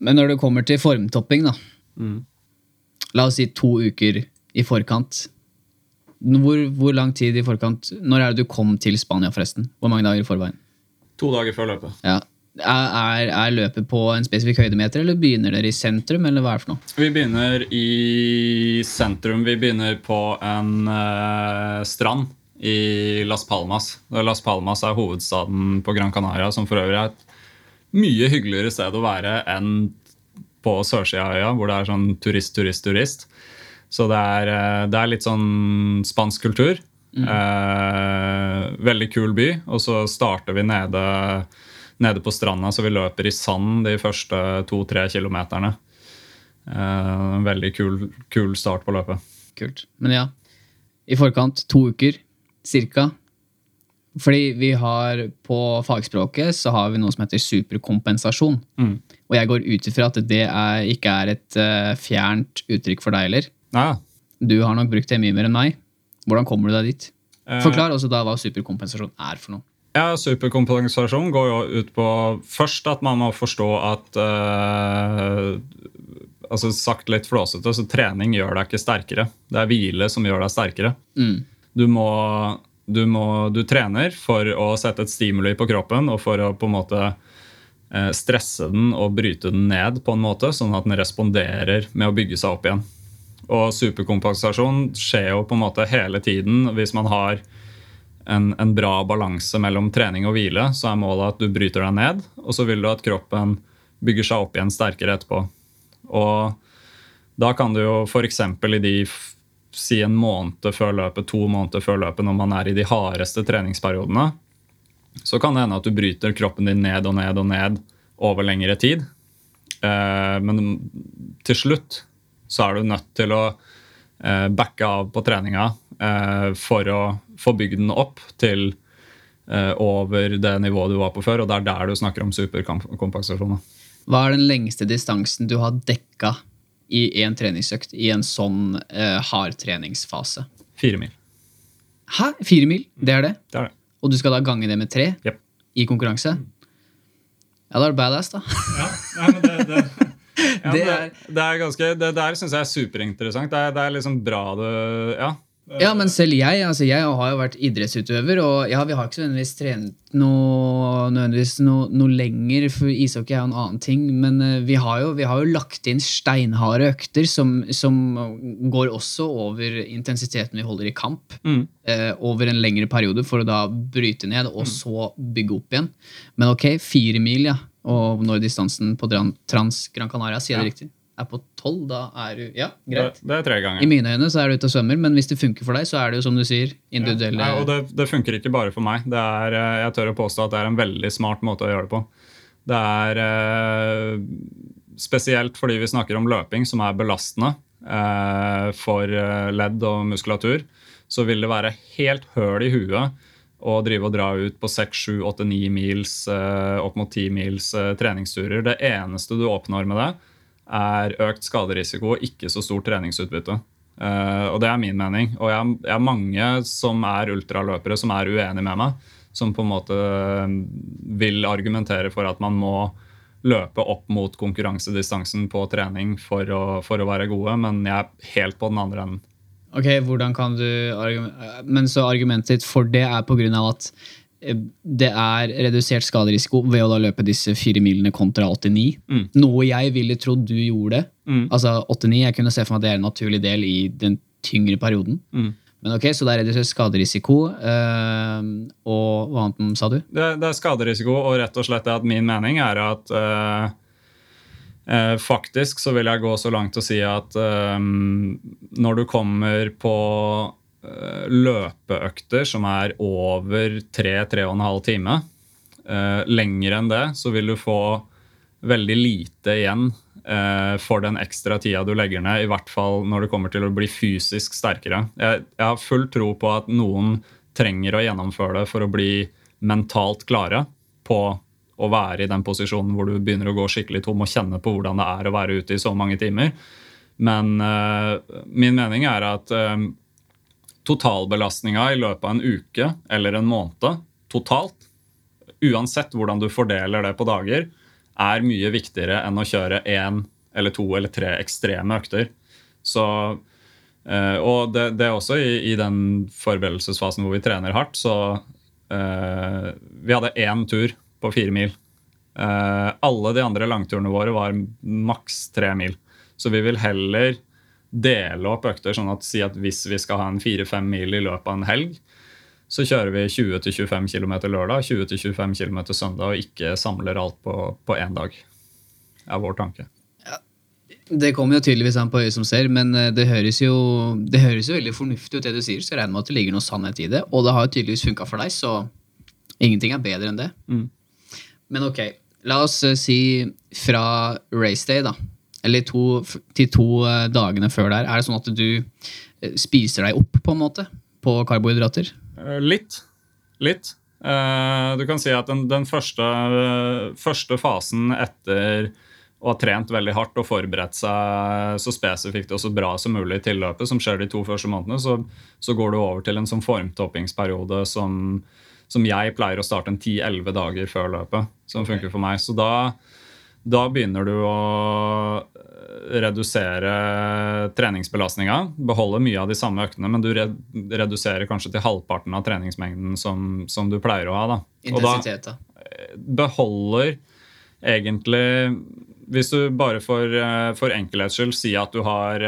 Men når det kommer til formtopping, da Mm. La oss si to uker i forkant. Hvor, hvor lang tid i forkant Når er det du kom til Spania, forresten? Hvor mange dager i forveien? To dager før løpet. Ja. Er, er, er løpet på en spesifikk høydemeter, eller begynner dere i sentrum? eller hva er det for noe? Vi begynner i sentrum. Vi begynner på en uh, strand i Las Palmas. Las Palmas er hovedstaden på Gran Canaria, som for øvrig er et mye hyggeligere sted å være enn på sørsida av øya, hvor det er sånn turist, turist, turist. Så det er, eh, det er litt sånn spansk kultur. Eh, veldig kul by. Og så starter vi nede, nede på stranda, så vi løper i sand de første to-tre kilometerne. Eh, veldig kul, kul start på løpet. Kult. Men ja, i forkant to uker cirka. Fordi vi har på fagspråket så har vi noe som heter superkompensasjon. Mm. Og jeg går ut ifra at det er, ikke er et uh, fjernt uttrykk for deg heller. Ja, Du har nok brukt det mye mer enn meg. Hvordan kommer du deg dit? Eh, Forklar også da hva superkompensasjon er for noe. Ja, Superkompensasjon går jo ut på først at man må forstå at uh, altså Sagt litt flåsete, så trening gjør deg ikke sterkere. Det er hvile som gjør deg sterkere. Mm. Du må, du må Du trener for å sette et stimuli på kroppen og for å på en måte eh, stresse den og bryte den ned på en måte, sånn at den responderer med å bygge seg opp igjen. Og superkompensasjon skjer jo på en måte hele tiden hvis man har en, en bra balanse mellom trening og hvile, så er målet at du bryter deg ned, og så vil du at kroppen bygger seg opp igjen sterkere etterpå. Og da kan du jo f.eks. i de si en måned før løpet, to måneder før løpet, når man er i de hardeste treningsperiodene, så kan det hende at du bryter kroppen din ned og ned og ned over lengre tid. Eh, men til slutt så er du nødt til å eh, backe av på treninga eh, for å få bygd den opp til over det nivået du var på før. Og det er der du snakker om superkompensasjon. Hva er den lengste distansen du har dekka i en treningsøkt i en sånn eh, hardtreningsfase? Fire mil. Hæ? Fire mil? Det er det? Det er det. Og du skal da gange det med tre yep. i konkurranse? Ja, da er det badass, da. Ja, men det, det, ja, Det det, er- det er ganske Det der syns jeg er superinteressant. Det er, det er liksom bra du Ja. Ja, men selv jeg altså jeg har jo vært idrettsutøver, og ja, vi har ikke så nødvendigvis trent noe, nødvendigvis noe, noe lenger, for ishockey er jo en annen ting, men eh, vi har jo, vi har jo lagt inn steinharde økter som, som går også over intensiteten vi holder i kamp, Mm. eh, over en lengre periode, for å da bryte ned, og så bygge opp igjen. Men ok, fire mil, ja, og når distansen på Trans Gran Canaria, sier jeg det riktig, er på tolv, da er du, ja, greit. det er tre ganger. I mine øyne så er du ute og svømmer, men hvis det funker for deg, så er det jo som du sier, individuelle Nei, og det, det funker ikke bare for meg. Det er, eh, jeg tør å påstå at det er en veldig smart måte å gjøre det på. Det er eh, spesielt fordi vi snakker om løping, som er belastende eh, for ledd og muskulatur. Så vil det være helt høl i huet å drive og dra ut på 6, 7, 8, 9 mils, eh, opp mot 10 mils treningsturer. Det eneste du oppnår med det, er økt skaderisiko og ikke så stort treningsutbytte. Uh, og det er min mening. Og jeg, jeg er mange som er ultraløpere som er uenige med meg. Som på en måte eh, vil argumentere for at man må løpe opp mot konkurransedistansen på trening for å, for å være gode, men jeg er helt på den andre enden. Ok, hvordan kan du argum- Men så argumentet ditt for det er av at eh, det er redusert skaderisiko ved å da løpe disse fire milene kontra 89. Mm. Noe jeg ville trodd du gjorde. Mm. Altså 89, jeg kunne se for meg at det er en naturlig del i den tyngre perioden. Mm. Men ok, Så det er redusert skaderisiko. Øh, og hva annet sa du? Det, det er skaderisiko, og rett og slett at min mening er at øh, faktisk så vil jeg gå så langt til å si at når du kommer på løpeøkter som er over 3-3,5 time, eh, lenger enn det, så vil du få veldig lite igjen eh, for den ekstra tida du legger ned, i hvert fall når det kommer til å bli fysisk sterkere. Jeg har full tro på at noen trenger å gjennomføre det for å bli mentalt klare på å være i den posisjonen hvor du begynner å gå skikkelig tom og kjenne på hvordan det er å være ute i så mange timer. Men uh, min mening er at uh, totalbelastninga i løpet av en uke eller en måned totalt, uansett hvordan du fordeler det på dager, er mye viktigere enn å kjøre én eller to eller tre ekstreme økter. Så, eh, og det, det, er også i, i, den forberedelsesfasen hvor vi trener hardt, så eh, Vi hadde én tur på fire mil. Eh, alle de andre langturene våre var maks tre mil. Så vi vil heller dele opp økter, sånn at si at hvis vi skal ha en fire-fem mil i løpet av en helg, så kjører vi 20-25 km lørdag, 20-25 km søndag, og ikke samler alt på én dag. Det er vår tanke. Ja, det kommer jo tydeligvis an på øyet som ser, men eh, det høres, jo, det høres jo veldig fornuftig ut, det du sier. Så jeg regner med at det ligger noe sannhet i det. Og det har jo tydeligvis funka for deg, så ingenting er bedre enn det. Mm. Men ok, la oss uh, si fra raceday, da. Eller to, til to uh, dagene før der. Er det sånn at du uh, spiser deg opp, på en måte? På karbohydrater? Eh, litt. Litt. Eh, du kan si at den, den første, første, fasen etter å ha trent veldig hardt og forberedt seg så spesifikt og så bra som mulig i tilløpet, som skjer de to første månedene, så, så går du over til en sånn formtoppingsperiode som, som jeg pleier å starte en 10-11 dager før løpet. Som funker for meg. Så da, da begynner du å redusere treningsbelastninga. Beholde mye av de samme øktene, men du reduserer kanskje til halvparten av treningsmengden som, som du pleier å ha. Da. Intensitet, da. Eh, beholder egentlig Hvis du bare for, eh, for enkelhets skyld sier at du har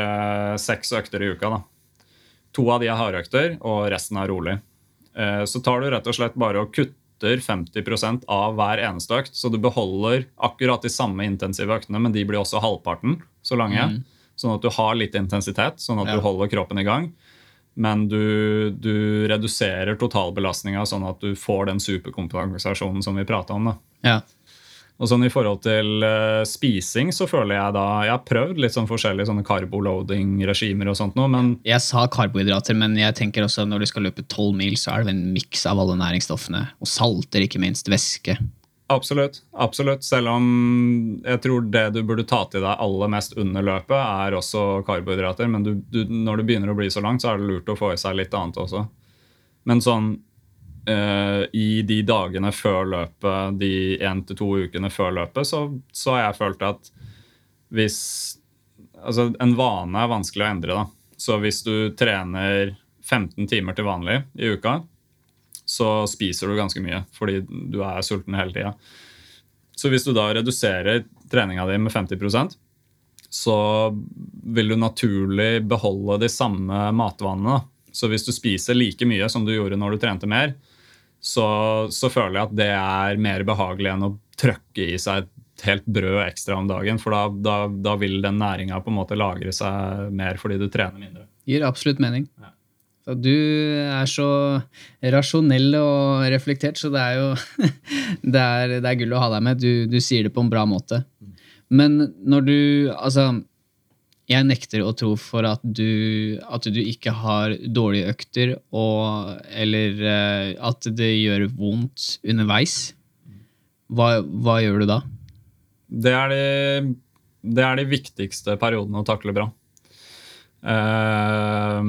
seks økter i uka, da. To av de er hardøkter, og resten er rolig. Så tar du rett og slett bare og kutter kutter 50% av hver eneste økt. Så du beholder akkurat de samme intensive øktene, men de blir også halvparten så lange. Mm. Sånn at du har litt intensitet, sånn at ja. du holder kroppen i gang. Men du, du reduserer totalbelastninga sånn at du får den superkompensasjonen som vi prata om. da. Ja. Og sånn I forhold til uh, spising så føler jeg da Jeg har prøvd litt sånn forskjellige sånne carboloading-regimer. og sånt nå, men... Jeg sa karbohydrater, men jeg tenker også når du skal løpe 12 mil, så er det en miks av alle næringsstoffene. Og salter, ikke minst. Væske. Absolutt. absolutt. Selv om jeg tror det du burde ta til deg aller mest under løpet, er også karbohydrater. Men du, du, når du begynner å bli så langt, så er det lurt å få i seg litt annet også. Men sånn uh, i de dagene før løpet, de én til to ukene før løpet, så, så, har jeg følt at hvis Altså, en vane er vanskelig å endre, da. Så hvis du trener 15 timer til vanlig i uka, så spiser du ganske mye fordi du er sulten hele tida. Så hvis du da reduserer treninga di med 50% så vil du naturlig beholde de samme matvanene. Så hvis du spiser like mye som du gjorde når du trente mer, så, så, føler jeg at det er mer behagelig enn å trøkke i seg et helt brød ekstra om dagen. For da, da, da vil den næringa på en måte lagre seg mer fordi du trener mindre. Gir absolutt mening. Ja. Du er så rasjonell og reflektert, så det er jo det er, det er gull å ha deg med. Du, du, sier det på en bra måte. Mm. Men når du Altså jeg nekter å tro for at du, at du ikke har dårlige økter, og, eller uh, at det gjør vondt underveis. Hva, hva gjør du da? Det er de, det er de viktigste periodene å takle bra. Uh,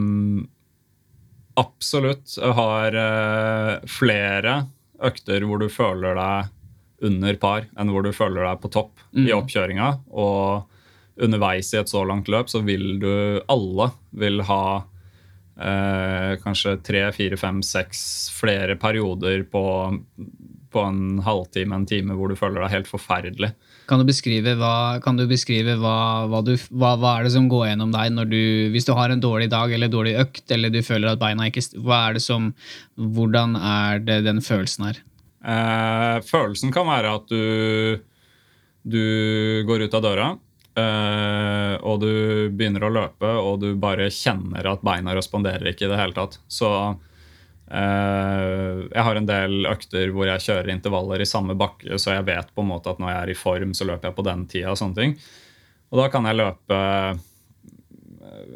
absolutt. Har uh, flere økter hvor du føler deg under par enn hvor du føler deg på topp mm. i oppkjøringa. Og underveis i et så langt løp, så vil du alle vil ha eh, kanskje tre, fire, fem, seks flere perioder på, på, en halvtime, en time, hvor du føler deg helt forferdelig. Kan du beskrive hva, du beskrive hva, hva, du, hva, hva er det som går gjennom deg du, hvis du har en dårlig dag eller dårlig økt, eller du føler at beina ikke hva er det som, Hvordan er det den følelsen her? Eh, følelsen kan være at du, du går ut av døra Uh, og du begynner å løpe, og du bare kjenner at beina responderer ikke i det hele tatt. Så uh, jeg har en del økter hvor jeg kjører intervaller i samme bakke, så jeg vet på en måte at når jeg er i form, så løper jeg på den tida. Og sånne ting. Og da kan jeg løpe uh,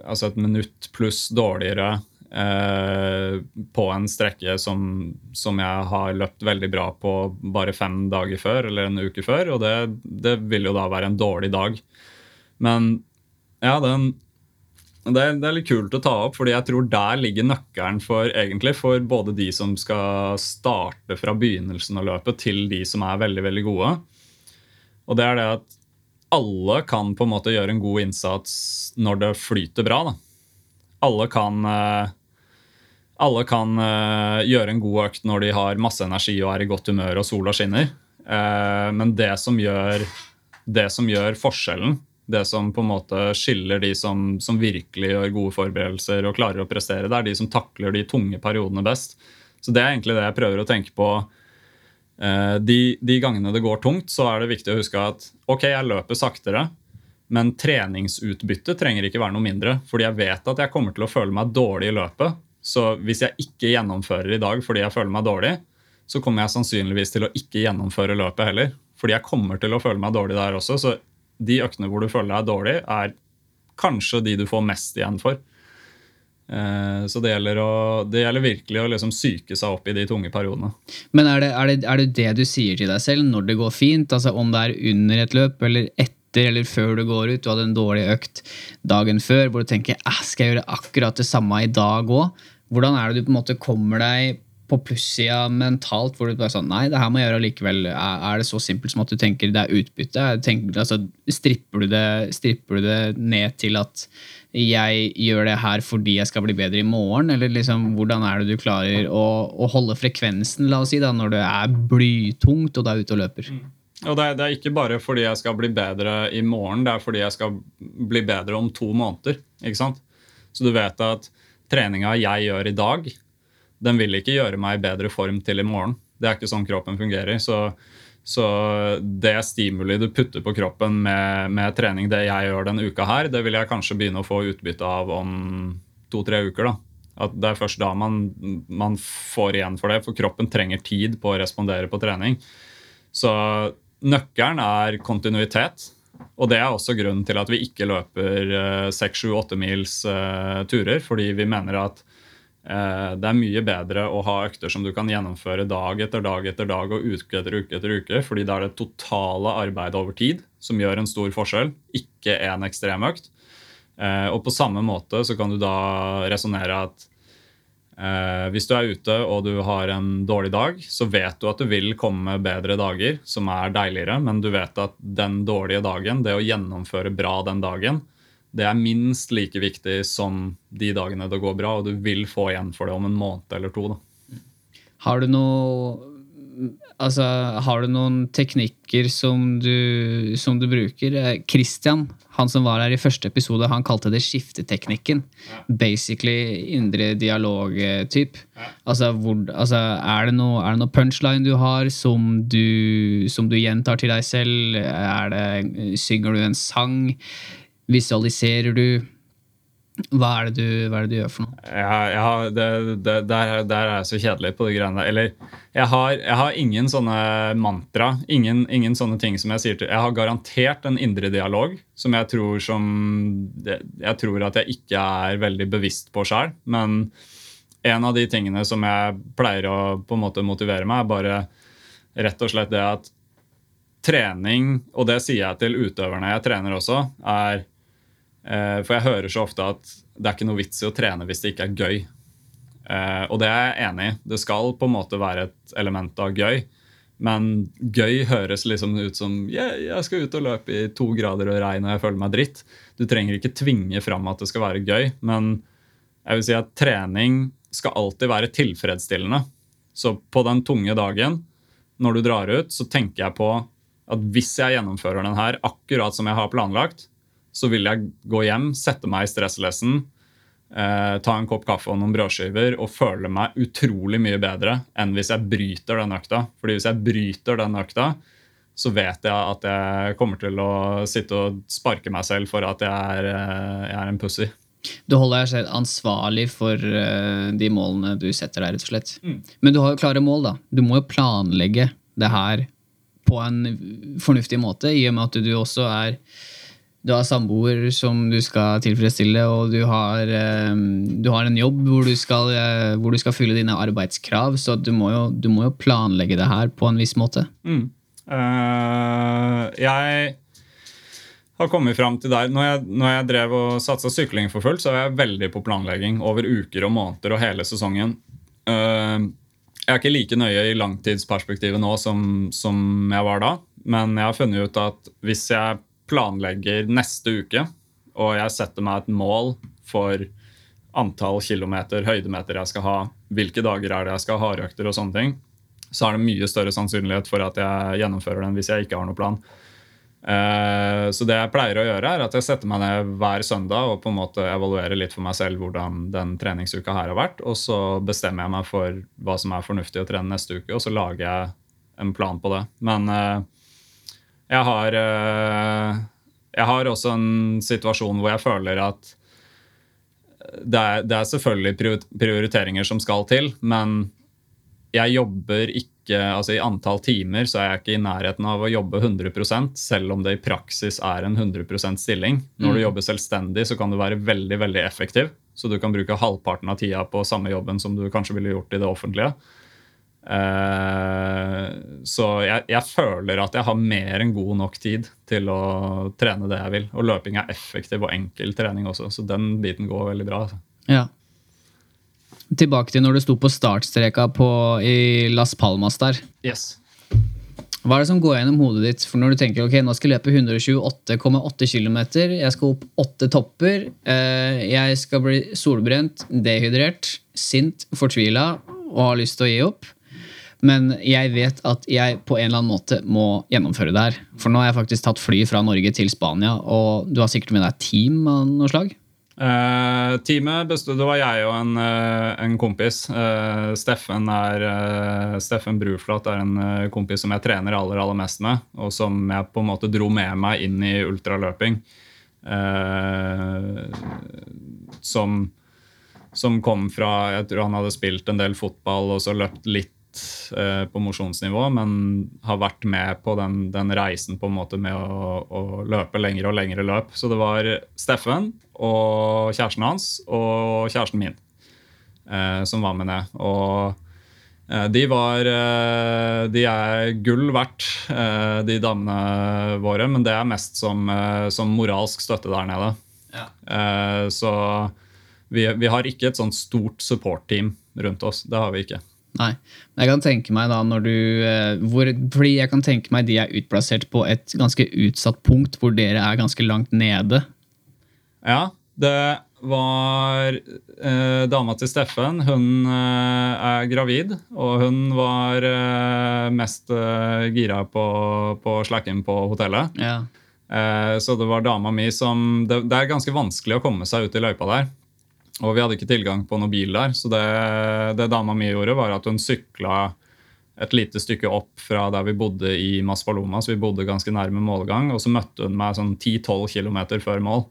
altså et minutt pluss dårligere på en strekke som, som, jeg har løpt veldig bra på bare fem dager før, eller en uke før. Og det, det vil jo da være en dårlig dag. Men ja, den, det, er, det, er, litt kult å ta opp, fordi jeg tror der ligger nøkkelen for, egentlig, for både de som skal starte fra begynnelsen av løpet, til de som er veldig veldig gode. Og det er det at alle kan på en måte gjøre en god innsats når det flyter bra. Da. Alle kan, eh, alle kan uh, gjøre en god økt når de har masse energi og er i godt humør og sola skinner. Uh, men det som gjør, det som gjør forskjellen, det som på en måte skiller de som, som, virkelig gjør gode forberedelser og klarer å prestere, det er de som takler de tunge periodene best. Så det er egentlig det jeg prøver å tenke på. Eh, de, de gangene det går tungt, så er det viktig å huske at ok, jeg løper saktere, men treningsutbyttet trenger ikke være noe mindre. Fordi jeg vet at jeg kommer til å føle meg dårlig i løpet. Så hvis jeg ikke gjennomfører i dag fordi jeg føler meg dårlig, så kommer jeg sannsynligvis til å ikke gjennomføre løpet heller. Fordi jeg kommer til å føle meg dårlig der også. Så de øktene hvor du føler deg dårlig, er kanskje de du får mest igjen for. Eh, så det gjelder, å, det gjelder virkelig å liksom psyke seg opp i de tunge periodene. Men er det, er, det, er det, det du sier til deg selv når det går fint? Altså Om det er under et løp eller etter eller før du går ut, du hadde en dårlig økt dagen før hvor du tenker skal jeg gjøre akkurat det samme i dag òg? Hvordan er det du på en måte kommer deg på plussida mentalt, hvor du bare sånn Nei, det her må jeg gjøre likevel. Er det så simpelt som at du tenker det er utbytte? Tenker, altså, stripper, du det, stripper du det ned til at jeg gjør det her fordi jeg skal bli bedre i morgen? Eller liksom, hvordan er det du klarer å, å holde frekvensen, la oss si, da, når det er blytungt og du er ute og løper? Mm. Og det er, det er, ikke bare fordi jeg skal bli bedre i morgen, det er fordi jeg skal bli bedre om to måneder. ikke sant? Så du vet at treninga jeg gjør i dag, den vil ikke gjøre meg i bedre form til i morgen. Det er ikke sånn kroppen fungerer. Så, så det stimuli du putter på kroppen med, med, trening, det jeg gjør denne uka her, det vil jeg kanskje begynne å få utbytte av om to-tre uker. da. At Det er først da man, man, får igjen for det, for kroppen trenger tid på å respondere på trening. Så nøkkelen er kontinuitet. Og det er også grunnen til at vi ikke løper seks, sju, åtte mils uh, turer. Fordi vi mener at uh, det er mye bedre å ha økter som du kan gjennomføre dag etter dag etter dag og uke etter uke etter uke, fordi det er det totale arbeidet over tid som gjør en stor forskjell, ikke en ekstrem økt. Eh, og på samme måte så kan du da resonnere at eh, hvis du er ute og du har en dårlig dag, så vet du at det vil komme bedre dager som er deiligere, men du vet at den dårlige dagen, det å gjennomføre bra den dagen, det er minst like viktig som de dagene det går bra, og du vil få igjen for det om en måned eller to. Da. Har du noe Altså, har du noen teknikker som du, som du bruker? Eh, Christian, han som var her i første episode, han kalte det skifteteknikken. Ja. Basically indre dialog-typ. Ja. Altså, altså, er, det noe, er det noe punchline du har som du, som du gjentar til deg selv? Det, synger du en sang? Visualiserer du? Hva er du, er det du gjør for noe? Ja, ja det, det, der, der, er jeg så kjedelig på de greiene der. Eller jeg har, jeg har, ingen sånne mantra. Ingen, ingen, sånne ting som jeg sier til Jeg har garantert en indre dialog som jeg tror, som, jeg tror at jeg ikke er veldig bevisst på sjøl. Men en av de tingene som jeg pleier å på en måte motivere meg, er bare rett og slett det at trening, og det sier jeg til utøverne jeg trener også, er for jeg hører så ofte at det er ikke noe vits i å trene hvis det ikke er gøy. Eh, og det er jeg enig i. Det skal på en måte være et element av gøy. Men gøy høres liksom ut som yeah, jeg skal ut og løpe i to grader og regn og jeg føler meg dritt. Du trenger ikke tvinge fram at det skal være gøy, men jeg vil si at trening skal alltid være tilfredsstillende. Så på den tunge dagen, når du drar ut, så tenker jeg på at hvis jeg gjennomfører den her akkurat som jeg har planlagt, så vil jeg gå hjem, sette meg i stresslessen, eh, ta en kopp kaffe og noen brødskiver og føle meg utrolig mye bedre enn hvis jeg bryter den økta. Fordi hvis jeg bryter den økta, så vet jeg at jeg kommer til å sitte og sparke meg selv for at jeg er, eh, jeg er en pussy. Du holder deg selv ansvarlig for uh, de målene du setter deg, rett og slett. Mm. Men du har jo klare mål, da. Du må jo planlegge det her på en fornuftig måte, i og med at du også er du har samboer som du skal tilfredsstille, og du har, eh, du har en jobb hvor du, skal, eh, hvor du, skal, fylle dine arbeidskrav. Så du må, jo, du må jo planlegge det her på en viss måte. Mm. Uh, jeg har kommet fram til der Når jeg, når jeg drev og satsa sykling for fullt, så var jeg veldig på planlegging over uker og måneder og hele sesongen. Uh, Jeg er ikke like nøye i langtidsperspektivet nå som, som jeg var da. Men jeg har funnet ut at hvis jeg planlegger neste uke, og jeg setter meg et mål for antall kilometer, høydemeter jeg skal ha, hvilke dager er det jeg skal ha hardøkter og sånne ting, så er det mye større sannsynlighet for at jeg gjennomfører den hvis jeg ikke har noen plan. Eh, så det jeg pleier å gjøre, er at jeg setter meg ned hver søndag og på en måte evaluerer litt for meg selv hvordan den treningsuka her har vært. Og så bestemmer jeg meg for hva som er fornuftig å trene neste uke, og så lager jeg en plan på det. Men eh, jeg har eh, Jeg har også en situasjon hvor jeg føler at det er, det er selvfølgelig prioriteringer som skal til, men jeg jobber ikke altså I antall timer så er jeg ikke i nærheten av å jobbe 100 selv om det i praksis er en 100% stilling. Når du mm. jobber selvstendig, så kan du være veldig veldig effektiv. Så du kan bruke halvparten av tida på samme jobben som du kanskje ville gjort i det offentlige. Eh, så jeg, jeg, føler at jeg har mer enn god nok tid til å trene det jeg vil. Og løping er effektiv og enkel trening også, så den biten går veldig bra. Ja tilbake til når du sto på startstreka på, i Las Palmas der. Yes. Hva er det som går gjennom hodet ditt for når du tenker ok, nå skal jeg løpe 128,8 km, jeg skal opp åtte topper, eh, jeg skal bli solbrent, dehydrert, sint, fortvila og har lyst til å gi opp? Men jeg vet at jeg på en eller annen måte må gjennomføre det her. For nå har jeg faktisk tatt fly fra Norge til Spania, og du har sikkert med deg team av noe slag? Uh, teamet bestod av jeg og en, uh, en kompis. Uh, Steffen, er, Steffen Bruflat er en kompis som jeg trener aller, aller mest med, og som jeg på en måte dro med meg inn i ultraløping. som, som kom fra Jeg tror han hadde spilt en del fotball og så løpt litt eh, på mosjonsnivå, men har vært med på den, den, reisen på en måte med å, å, løpe lengre og lengre løp. Så det var Steffen og kjæresten hans og kjæresten min eh, som var med ned. Og eh, de var eh, De er gull verdt, eh, de damene våre, men det er mest som, som moralsk støtte der nede. Ja. Så vi, vi, har ikke et sånt stort support-team rundt oss. Det har vi ikke. Nei. Men jeg kan tenke meg da når du eh, hvor, Fordi jeg kan tenke meg de er utplassert på et ganske utsatt punkt, hvor dere er ganske langt nede. Ja, det var eh, dama til Steffen. Hun eh, er gravid, og hun var eh, mest eh, gira på, på slacken på hotellet. Ja. Eh, så det var dama mi som det, det er ganske vanskelig å komme seg ut i løypa der. Og vi hadde ikke tilgang på noen bil der, så det, det dama mi gjorde, var at hun sykla et lite stykke opp fra der vi bodde i Maspaloma, så vi bodde ganske nærme målgang. Og så møtte hun meg sånn 10-12 km før mål.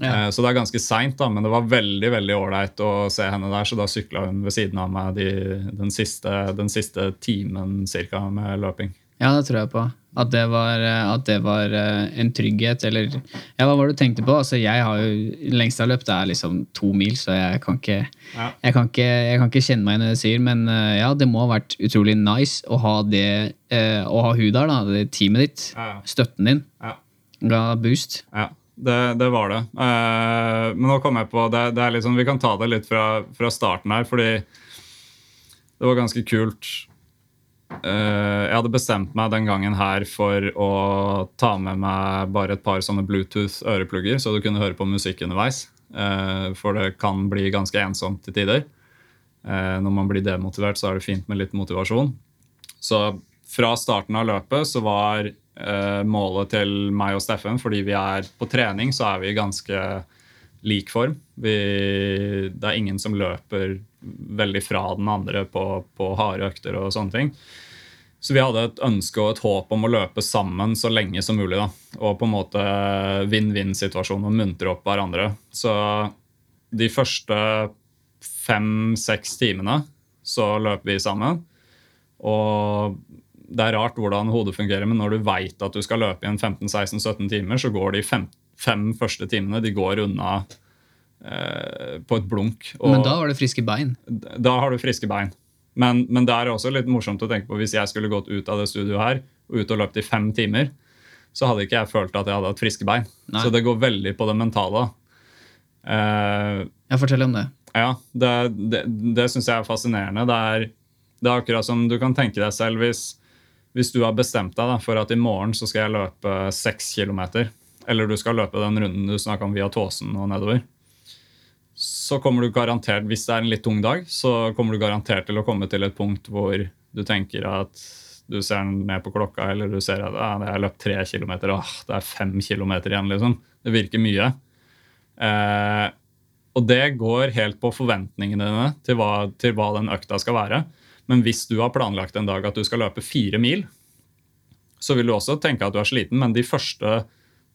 Ja. Eh, så det er ganske seint, men det var veldig veldig ålreit å se henne der. Så da sykla hun ved siden av meg de, den, siste, den, siste, timen cirka, med løping. Ja, det tror jeg på. At det var, eh, at det var eh, en trygghet, eller Ja, hva var det du tenkte på? Altså, jeg har jo Lengst av har løpt, er liksom to mil, så jeg kan, ikke, ja. jeg, kan ikke, jeg kan ikke kjenne meg igjen i det du sier. Men eh, ja, det må ha vært utrolig nice å ha det Å ha hun der, da, det teamet ditt. Ja. Støtten din. Ga boost. Ja. Det, det, var det. Uh, men nå kom jeg på det, det liksom, Vi kan ta det litt fra, fra starten her, fordi det var ganske kult Uh, jeg hadde bestemt meg den gangen her for å ta med meg bare et par sånne Bluetooth-øreplugger, så du kunne høre på musikk underveis. Uh, for det kan bli ganske ensomt til tider. Uh, når man blir demotivert, så er det fint med litt motivasjon. Så fra starten av løpet så var målet til meg og Steffen, fordi vi er på trening, så er vi i ganske lik form. Vi, det er ingen som løper veldig fra den andre på, på harde økter og sånne ting. Så vi hadde et ønske og et håp om å løpe sammen så lenge som mulig. Da. Og på en måte vinn-vinn-situasjon og muntre opp hverandre. Så de første fem-seks timene så løper vi sammen. Og det er rart hvordan hodet fungerer, men når du veit at du skal løpe i en 15-16-17 timer, så går de fem, fem første timene de går unna på et blunk. Og men da har du friske bein? Da har du friske bein. Men, men, det er også litt morsomt å tenke på hvis jeg skulle gått ut av det studioet her og ut og løpt i fem timer, så hadde ikke jeg følt at jeg hadde hatt friske bein. Nei. Så det går veldig på det mentale. Uh, jeg forteller om det. Ja, Det, det, det syns jeg er fascinerende. Det er Det er akkurat som du kan tenke deg selv hvis, hvis du har bestemt deg da, for at i morgen så skal jeg løpe seks kilometer, eller du skal løpe den runden du snakka om via Tåsen og nedover, så kommer du garantert, hvis det er en litt tung dag, så kommer du garantert til å komme til et punkt hvor du tenker at du ser ned på klokka, eller du ser at ah, jeg har løpt tre kilometer, åh, det er fem kilometer igjen. liksom. Det virker mye. Eh, og det går helt på forventningene dine til hva, til hva den økta skal være. Men hvis du har planlagt en dag at du skal løpe fire mil, så vil du også tenke at du er sliten, men de første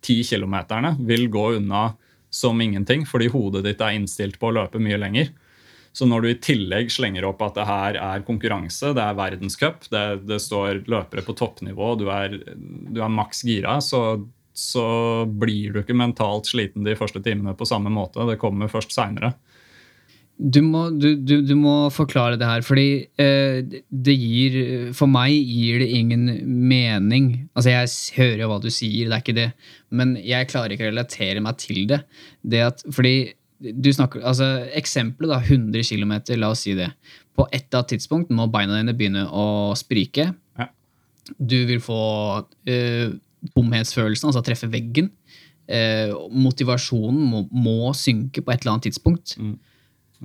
ti kilometerne vil gå unna som ingenting, fordi hodet ditt er innstilt på å løpe mye lenger. Så når du i tillegg slenger opp at det her er konkurranse, det er verdenscup, det, det står løpere på toppnivå, du er, du er maks gira, så, så, blir du ikke mentalt sliten de første timene på samme måte. Det kommer først seinere. Du må, du, du, du må, forklare det her, fordi eh, det gir For meg gir det ingen mening. Altså, jeg hører jo hva du sier, det er ikke det, men jeg klarer ikke å relatere meg til det. det at, fordi du snakker, altså Eksempelet, da, 100 km, la oss si det. På et eller annet tidspunkt må beina dine begynne å sprike. Ja. Du vil få tomhetsfølelsen, altså treffe veggen. Eh, motivasjonen må, må, synke på et eller annet tidspunkt. Mm.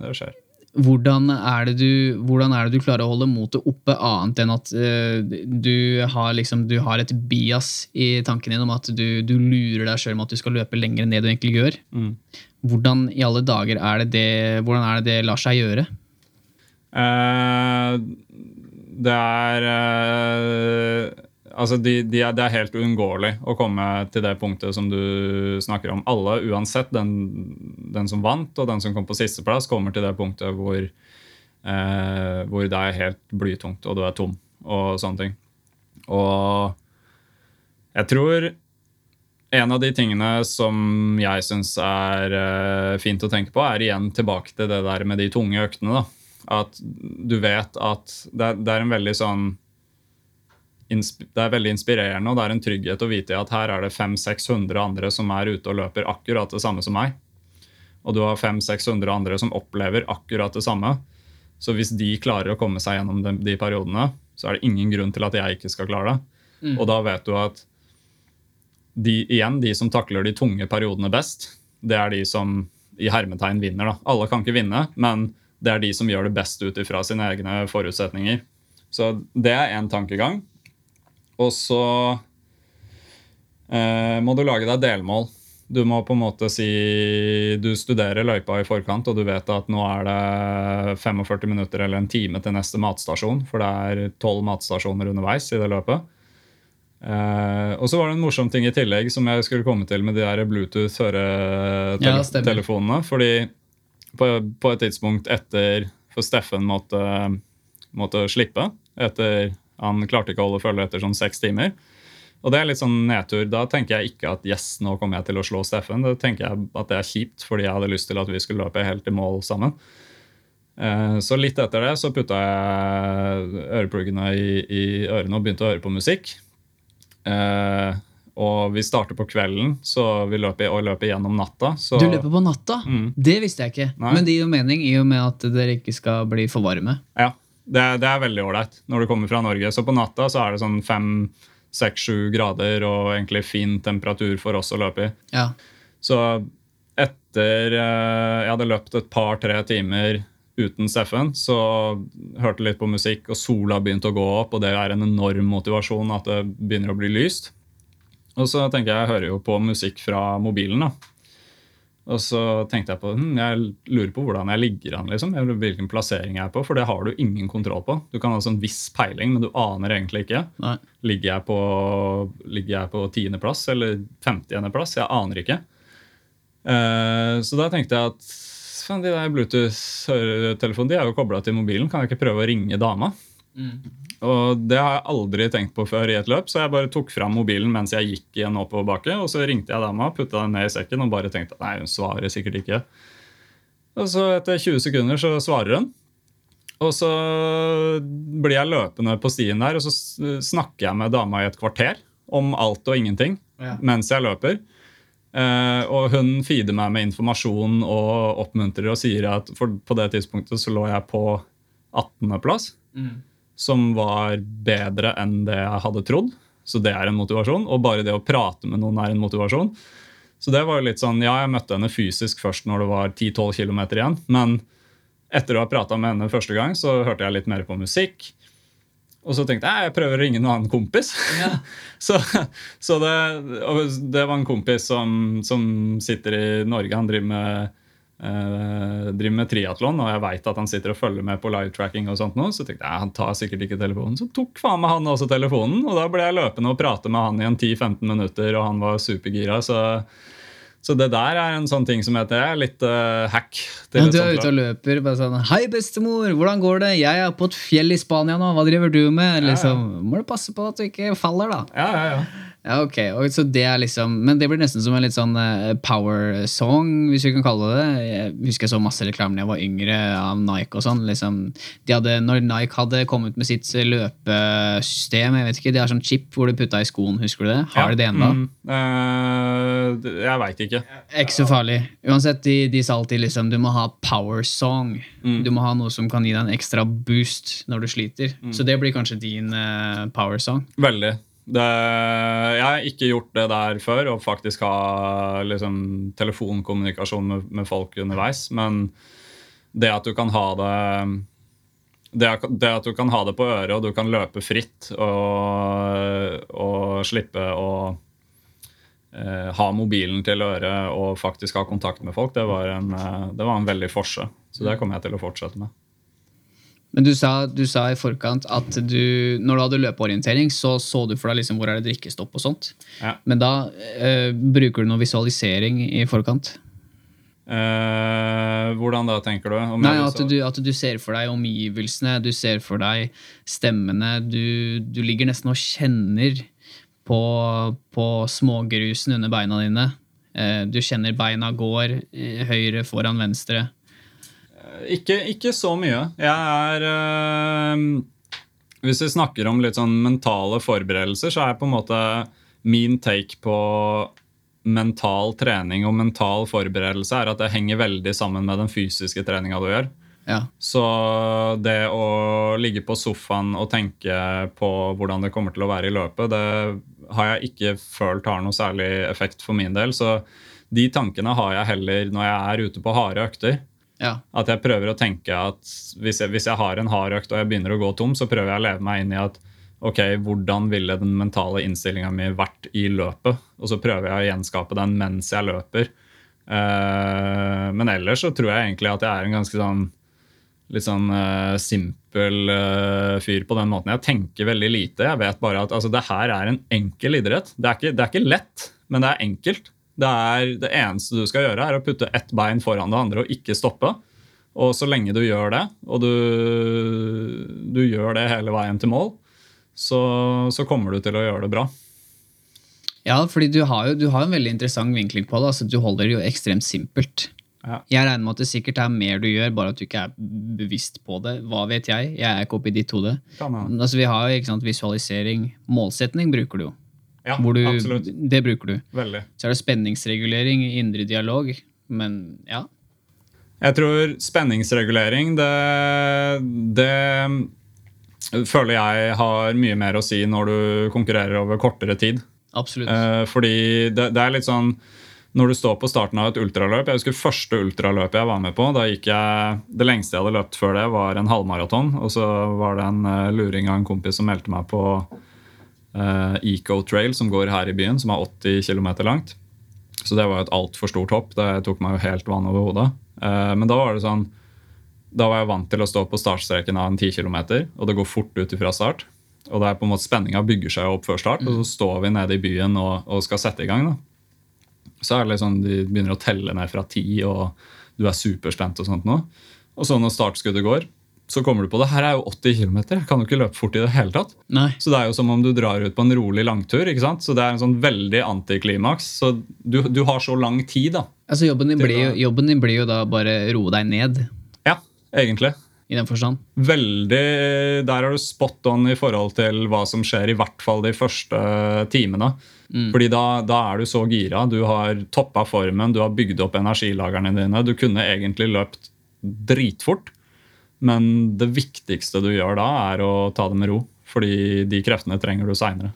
Det skjer. Hvordan er, det du, hvordan er det du klarer å holde motet oppe, annet enn at uh, du, har liksom, du, har et bias i tanken din om at du, du lurer deg sjøl med at du skal løpe lenger det du egentlig gjør? Mm. Hvordan i alle dager er det det, hvordan er det, det lar seg gjøre? Uh, det er uh, Altså, de, de er, det er helt uunngåelig å komme til det punktet som du snakker om. Alle, uansett den, den som vant og den som kom på sisteplass, kommer til det punktet hvor, eh, hvor det er helt blytungt og du er tom og sånne ting. Og jeg tror en av de tingene som jeg syns er uh, fint å tenke på, er igjen tilbake til det der med de tunge øktene. da. At du vet at det, det er en veldig sånn det er veldig inspirerende og det er en trygghet å vite at her er det 500-600 andre som er ute og løper akkurat det samme som meg. Og du har 500-600 andre som opplever akkurat det samme. Så hvis de klarer å komme seg gjennom de, de periodene, så er det ingen grunn til at jeg ikke skal klare det. Mm. Og da vet du at de, igjen, de som takler de tunge periodene best, det er de som i hermetegn vinner. Da. Alle kan ikke vinne, men det er de som gjør det best ut ifra sine egne forutsetninger. Så det er én tankegang. Og så eh, må du lage deg delmål. Du må på en måte si Du studerer løypa i forkant, og du vet at nå er det 45 minutter eller en time til neste matstasjon, for det er tolv matstasjoner underveis i det løpet. Uh, og så var det en morsom ting i tillegg som jeg skulle komme til med de der Bluetooth-høretelefonene. Ja, fordi på, på, et tidspunkt etter For Steffen måtte, måtte, slippe. Etter, han klarte ikke å holde følge etter sånn seks timer. Og det er litt sånn nedtur. Da tenker jeg ikke at yes, nå kommer jeg til å slå Steffen. Da tenker jeg at det er kjipt, fordi jeg hadde lyst til at vi skulle løpe helt i mål sammen. Uh, så litt etter det så putta jeg ørepluggene i, i ørene og begynte å høre på musikk. Eh, og vi starter på kvelden, så vi løper, og løper gjennom natta. Så... Du løper på natta? Mm. Det visste jeg ikke. Nei. Men det gir jo mening i og med at dere ikke skal bli for varme. Ja, det, det er veldig ålreit når du kommer fra Norge. Så på natta så er det sånn fem, seks, sju grader og egentlig fin temperatur for oss å løpe i. Ja. Så etter eh, jeg hadde løpt et par-tre timer uten Steffen, så hørte litt på musikk, og sola begynte å gå opp, og det er en enorm motivasjon at det begynner å bli lyst. Og så tenker jeg, jeg hører jo på musikk fra mobilen, da. Og så tenkte jeg på hm, jeg lurer på hvordan jeg ligger an. liksom, Hvilken plassering jeg er på, for det har du ingen kontroll på. Du kan ha sånn viss peiling, men du aner egentlig ikke. Nei. Ligger jeg på ligger jeg på tiendeplass eller femtiendeplass? Jeg aner ikke. Uh, så da tenkte jeg at de der Bluetooth-telefonene de er jo kobla til mobilen. Kan jeg ikke prøve å ringe dama? Mm. Og Det har jeg aldri tenkt på før i et løp, så jeg bare tok fram mobilen mens jeg gikk i en oppoverbakke. Og så ringte jeg dama, putta den ned i sekken og bare tenkte nei, hun svarer sikkert ikke. Og så etter 20 sekunder så svarer hun. Og så blir jeg løpende på stien der, og så snakker jeg med dama i et kvarter om alt og ingenting ja. mens jeg løper. Uh, og hun feeder meg med informasjon og oppmuntrer og sier at på det tidspunktet så lå jeg på 18.-plass. Mm. Som var bedre enn det jeg hadde trodd. Så det er en motivasjon. Og bare det å prate med noen er en motivasjon. Så det var jo litt sånn, ja, jeg møtte henne fysisk først når det var 10-12 km igjen. Men etter å ha prata med henne første gang, så hørte jeg litt mer på musikk. Og så tenkte jeg jeg prøver å ringe en annen kompis. Ja. så så det, det var en kompis som, som sitter i Norge. Han driver med, driver med triatlon, og jeg veit at han sitter og følger med på live-tracking. og sånt nå, Så tenkte jeg han tar sikkert ikke telefonen. Så tok faen meg han også telefonen, og da ble jeg løpende og prate med han i en 10-15 minutter, og han var supergira. så så det der er en sånn ting som heter jeg litt uh, hack. Ja, du er ute og løper bare sånn 'Hei, bestemor, hvordan går det? Jeg er på et fjell i Spania nå. Hva driver du med?' Liksom, Må du passe på at du ikke faller, da. Ja, ja, ja. Ja, ok. Så det er liksom, men det blir nesten som en litt sånn eh, power song, hvis vi kan kalle det det. Jeg husker jeg så masse reklame da jeg var yngre av Nike og sånn. Liksom, de hadde, når Nike hadde kommet med sitt løpesystem, jeg vet ikke, det er sånn chip hvor du putta i skoen, husker du det? Har de det ennå? Mm, eh, jeg veit ikke. Ikke så farlig. Uansett, de, de sa alltid liksom du må ha power song. Du må ha noe som kan gi deg en ekstra boost når du sliter. Så det blir kanskje din uh, power song. Veldig. Det, jeg har ikke gjort det der før, å faktisk ha liksom, telefonkommunikasjon med, med folk underveis. Men det at du kan ha det det, det at du kan ha det på øret, og du kan løpe fritt og, og slippe å eh, ha mobilen til øret og faktisk ha kontakt med folk, det var en, eh, det var en veldig forse. Så det kommer jeg til å fortsette med. Men du sa, du sa i forkant at du, når du hadde løpeorientering, så så du for deg liksom hvor er det drikkestopp og sånt. Ja. Men da eh, bruker du noe visualisering i forkant? Eh, hvordan da, tenker du? Om Nei, at du, at du ser for deg omgivelsene, du ser for deg stemmene. Du, du ligger nesten og kjenner på, på smågrusen under beina dine. Eh, du kjenner beina går eh, høyre foran venstre. Ikke, ikke så mye. Jeg er øh, Hvis vi snakker om litt sånn mentale forberedelser, så er på en måte min take på mental trening og mental forberedelse er at det henger veldig sammen med den fysiske treninga du gjør. Ja. Så det å ligge på sofaen og tenke på hvordan det kommer til å være i løpet, det har jeg ikke følt har noe særlig effekt for min del. Så de tankene har jeg heller når jeg er ute på harde økter. Ja. At jeg prøver å tenke at hvis jeg, hvis jeg har en hard økt og jeg begynner å gå tom, så prøver jeg å leve meg inn i at ok, hvordan ville den mentale innstillinga mi vært i løpet? Og så prøver jeg å gjenskape den mens jeg løper. Uh, men ellers så tror jeg egentlig at jeg er en ganske sånn litt sånn uh, simpel uh, fyr på den måten. Jeg tenker veldig lite. Jeg vet bare at altså, det her er en enkel idrett. Det er, ikke, det er ikke lett, men det er enkelt. Det, er, det eneste du skal gjøre, er å putte ett bein foran det andre og ikke stoppe. Og så lenge du gjør det, og du, du gjør det hele veien til mål, så, så kommer du til å gjøre det bra. Ja, fordi du har jo du har en veldig interessant vinkling på det. altså Du holder det jo ekstremt simpelt. Ja. Jeg regner med at det sikkert er mer du gjør, bare at du ikke er bevisst på det. Hva vet jeg? Jeg er ikke oppi ditt hode. Altså, vi har jo ikke sant, visualisering. Målsetning bruker du jo. Ja, Hvor du, absolutt. det bruker du. Veldig. Så er det spenningsregulering, indre dialog. Men ja. Jeg tror spenningsregulering, det, det føler jeg har mye mer å si når du konkurrerer over kortere tid. Absolutt. Eh, fordi det, det er litt sånn når du står på starten av et ultraløp Jeg husker første ultraløpet jeg var med på. da gikk jeg, Det lengste jeg hadde løpt før det, var en halvmaraton. Og så var det en eh, luring av en kompis som meldte meg på eh, Eco Trail, som går her i byen, som er 80 km langt. Så det var jo et altfor stort hopp. Det tok meg jo helt vann over hodet. Uh, men da var det sånn Da var jeg vant til å stå på startstreken av en 10 km, og det går fort ut fra start. Og det er på en måte Spenninga bygger seg opp før start, og så står vi nede i byen og, og skal sette i gang. da så er det liksom, De begynner å telle ned fra ti, og du er superspent. Og sånt nå. Og så når startskuddet går, så kommer du på det. Her er jo 80 km. Jeg kan jo ikke løpe fort i det hele tatt. Nei. Så det er jo som om du drar ut på en rolig langtur. ikke sant? Så det er en sånn veldig antiklimaks. Så du, du har så lang tid, da. Altså, jobben din, blir jo, jobben din blir jo da bare roe deg ned, Ja, egentlig. i den forstand. Veldig, Der er du spot on i forhold til hva som skjer, i hvert fall de første timene. Fordi da, da er du så gira. Du har toppa formen, du har bygd opp energilagrene dine. Du kunne egentlig løpt dritfort. Men det viktigste du gjør da, er å ta det med ro. Fordi de kreftene trenger du seinere.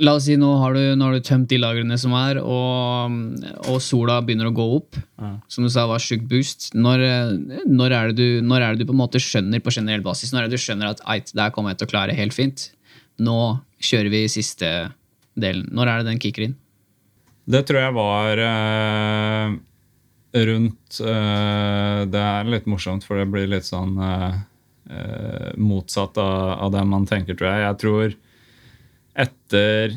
La oss si nå har du, nå har du tømt de lagrene som er, og, og sola begynner å gå opp. Ja. Som du sa var sjukt boost. Når, når, er det du, når er det du på en måte skjønner på generell basis Når er det du skjønner at eit, det her kommer jeg til å klare helt fint? Nå kjører vi siste delen. Når er det den kicker inn? Det tror jeg var eh, rundt uh, Det er litt morsomt, for det blir litt sånn uh, uh, motsatt av, av det man tenker, tror jeg. Jeg tror etter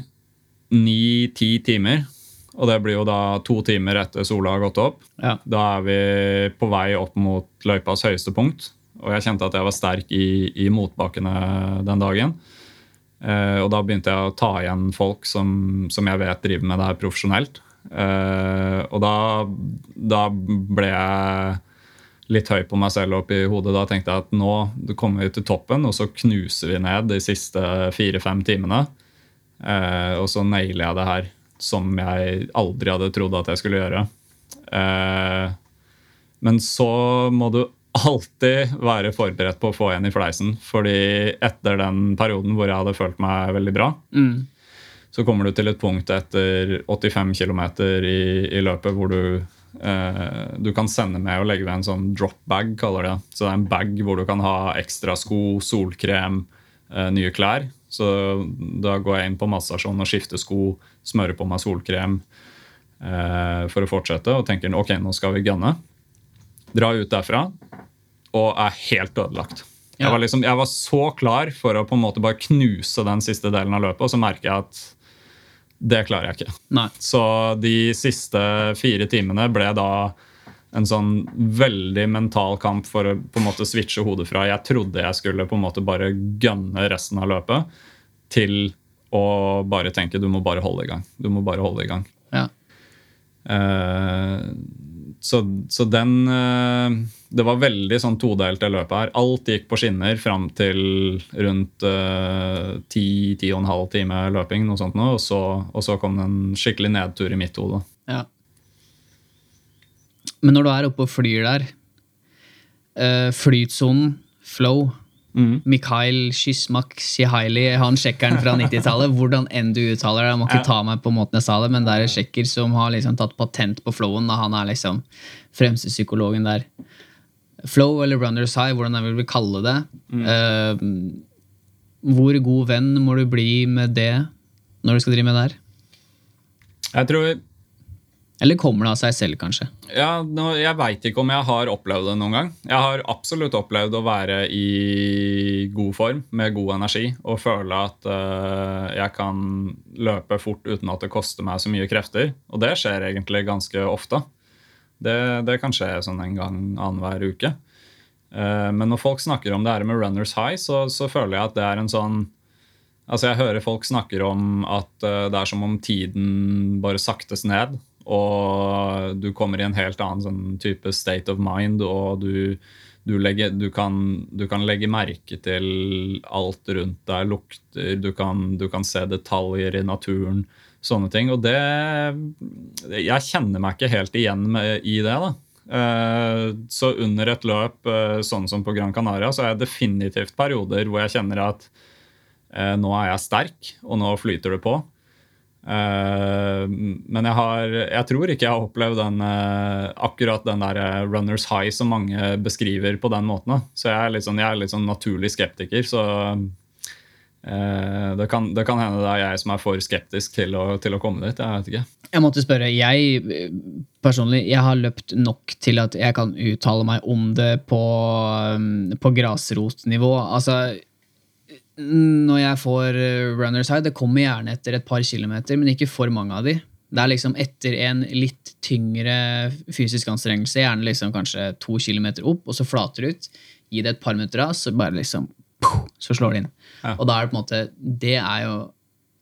ni-ti timer, og det blir jo da to timer etter sola har gått opp, Ja. da er vi på vei opp mot løypas høyeste punkt. Og jeg kjente at jeg var sterk i, i motbakkene den dagen. Og da begynte jeg å ta igjen folk som, som jeg vet driver med det her profesjonelt. Eh, og da, da ble jeg litt høy på meg selv oppi hodet. Da tenkte jeg at nå kommer vi til toppen, og så knuser vi ned de siste fire-fem timene. Eh, og så nailer jeg det her som jeg aldri hadde trodd at jeg skulle gjøre. Eh, men så må du alltid være forberedt på å få en i fleisen. fordi etter den perioden hvor jeg hadde følt meg veldig bra, Mm. Så kommer du til et punkt etter 85 km i, i løpet hvor du eh, du kan sende med og legge ved en sånn drop bag, kaller det. Så det er en bag hvor du kan ha ekstra sko, solkrem, eh, nye klær. Så da går jeg inn på massasjonen og skifter sko, smører på meg solkrem eh, for å fortsette og tenker ok, nå skal vi gunne. Dra ut derfra og er helt ødelagt. Ja. Jeg, var liksom, jeg var så klar for å på en måte bare knuse den siste delen av løpet, og så merker jeg at det klarer jeg ikke. Nei. Så de siste fire timene ble da en sånn veldig mental kamp for å på en måte switche hodet fra jeg trodde jeg skulle på en måte bare gønne resten av løpet, til å bare tenke du må bare holde i gang. Du må bare holde i gang. Ja. Eh, så, så den eh, Det var veldig sånn todelt, det løpet her. Alt gikk på skinner fram til rundt og en halv time løping, noe sånt nå, og, så, og så kom det en skikkelig nedtur i mitt hode. Ja. Men når du er oppe og flyr der, uh, flytsonen, flow, Mikhail Skysmak Shihaili, han tsjekkeren fra 90-tallet, hvordan enn du uttaler det, må ikke ta meg på måten jeg sa det, men det er en sjekker som har liksom tatt patent på flowen, da han er liksom fremste psykologen der. Flow eller runners high, hvordan jeg vil kalle det. Eh, hvor god venn må du bli med det når du skal drive med det her? Jeg tror Eller kommer det av seg selv, kanskje? Ja, nå, Jeg veit ikke om jeg har opplevd det noen gang. Jeg har absolutt opplevd å være i god form, med god energi, og føle at uh, jeg kan løpe fort uten at det koster meg så mye krefter. Og det skjer egentlig ganske ofte. Det, det kan skje sånn en gang annenhver uke. Uh, men når folk snakker om det her med runners high, så, så føler jeg at det er en sånn Altså Jeg hører folk snakker om at eh, det er som om tiden bare saktes ned. Og du kommer i en helt annen sånn type state of mind, og du, du, legger, du, kan, du kan legge merke til alt rundt deg, lukter, kan, du kan se detaljer i naturen, sånne ting. Og det Jeg kjenner meg ikke helt igjen med, i det, da. Eh, Så under et løp eh, sånn som på Gran Canaria, så er det definitivt perioder hvor jeg kjenner at eh, nå er jeg sterk, og nå flyter det på. Eh, men jeg, har, jeg tror ikke jeg har opplevd den, uh, akkurat den der eh, runners high som mange beskriver på den måten. Så jeg er litt sånn, jeg er litt sånn naturlig skeptiker. Så uh, det, kan, det kan hende det er jeg som er for skeptisk til å, til å komme dit. Jeg vet ikke. Jeg måtte spørre, jeg personlig, jeg har løpt nok til at jeg kan uttale meg om det på, på grasrotnivå. Altså, når jeg får eh, runners high, det kommer gjerne etter et par kilometer, men ikke for mange av de. Det er liksom etter en litt tyngre fysisk anstrengelse, gjerne liksom kanskje to kilometer opp, og så flater det ut. Gi det et par minutter av, så bare liksom så slår det inn. Ja. Og da er det på en måte Det er jo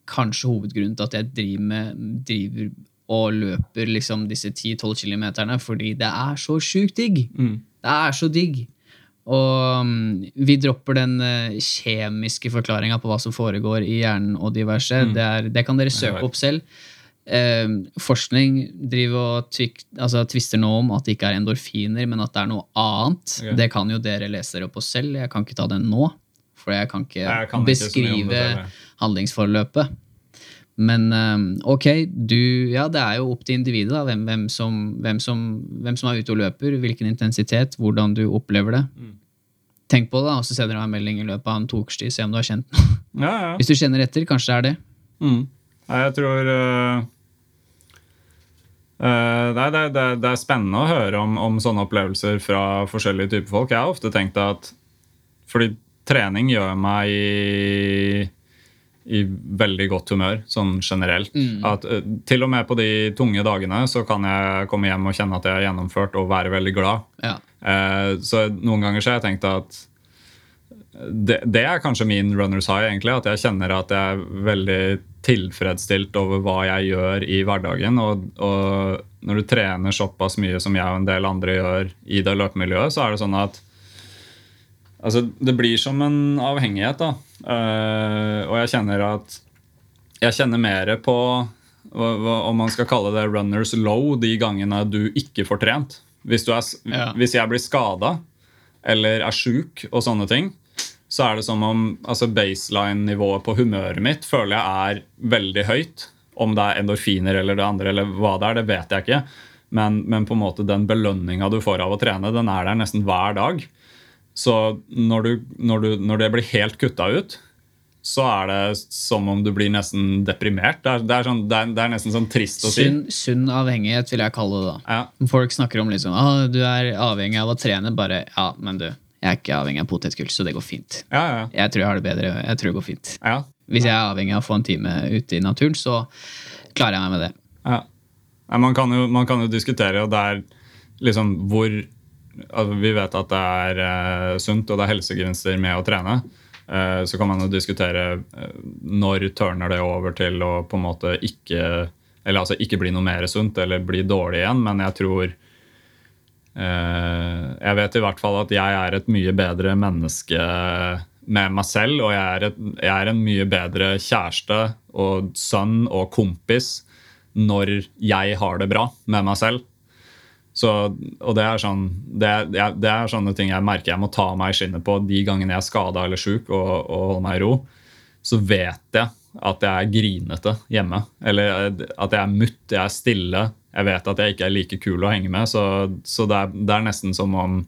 kanskje hovedgrunnen til at jeg driver, med, driver og løper liksom disse 10-12 kilometerne, fordi det er så sjukt digg. Det er så digg. Og mm, vi dropper den eh, kjemiske forklaringa på hva som foregår i hjernen og diverse. Det, er, det kan dere søke opp selv. eh, forskning driver og tvik, altså, tvister nå om at det ikke er endorfiner, men at det er noe annet. Okay. Det kan jo dere lese dere opp på selv. Jeg kan ikke ta den nå, for jeg kan ikke Jeg kan beskrive handlingsforløpet. Men eh, ok, du, ja, det er jo opp til individet da, hvem, hvem, som, hvem, som, hvem som er ute og løper, hvilken intensitet, hvordan du opplever det. Mm. Tenk på det, da, og så sender du en melding i løpet av en to ukers tid. Se om du har kjent noe. Ja, ja. Hvis du kjenner etter, kanskje det er det. Mm. Nei, jeg tror uh, uh, det, er- det, er- det er spennende å høre om, om sånne opplevelser fra forskjellige typer folk. Jeg har ofte tenkt at Fordi trening gjør meg i, veldig godt humør, sånn generelt. At eh, Til og med på de tunge dagene så kan jeg komme hjem og kjenne at jeg har gjennomført og være veldig glad. Ja. Eh, så noen ganger så har jeg tenkt at det, det er kanskje min runners high, egentlig. At jeg kjenner at jeg er veldig tilfredsstilt over hva jeg gjør i hverdagen. Og, og når du trener såpass mye som jeg og en del andre gjør i det løpemiljøet, så er det sånn at altså, det blir som en avhengighet, da. Uh, og jeg kjenner at jeg kjenner mer på hva, hva, om man skal kalle det runners low de gangene du ikke får trent. Hvis, du er, Ja. hvis jeg blir skada eller er sjuk og sånne ting, så er det som om altså baseline-nivået på humøret mitt føler jeg er veldig høyt. Om det er endorfiner eller det andre, eller hva det er, det vet jeg ikke. Men, men på en måte den belønninga du får av å trene, den er der nesten hver dag. Så når, du, når, du, når det blir helt kutta ut, så er det som om du blir nesten deprimert. Det er, det er, sånn, det er, det er nesten sånn trist å si. Sunn, sunn avhengighet, vil jeg kalle det. da. Ja, Folk snakker om liksom, ah, du er avhengig av å trene. Bare ja, men du, jeg er ikke avhengig av potetgull, så det går fint. ja, ja, Jeg tror jeg har det bedre. Jeg tror det går fint. ja, Hvis jeg er avhengig av å få en time ute i naturen, så klarer jeg meg med det. ja. Man, kan jo, man kan jo diskutere, og det er liksom hvor altså, Vi vet at det er eh, sunt, og det er helsegevinster med å trene. Eh, så kan man jo diskutere eh, når tørner det over til å på en måte ikke Eller altså ikke bli noe mer sunt eller bli dårlig igjen, men jeg tror jeg vet i hvert fall at jeg er et mye bedre menneske med meg selv, og jeg er, et, jeg er en mye bedre kjæreste og sønn og kompis når jeg har det bra med meg selv. Så, og det er, sånn, det, er, det er sånne ting jeg merker jeg må ta meg i skinnet på de gangene jeg er skada eller sjuk og, og holder meg i ro. Så vet jeg at jeg er grinete hjemme. Eller at jeg er mutt, jeg er stille. Jeg vet at jeg ikke er like kul å henge med. Så, så det, er, det er nesten som om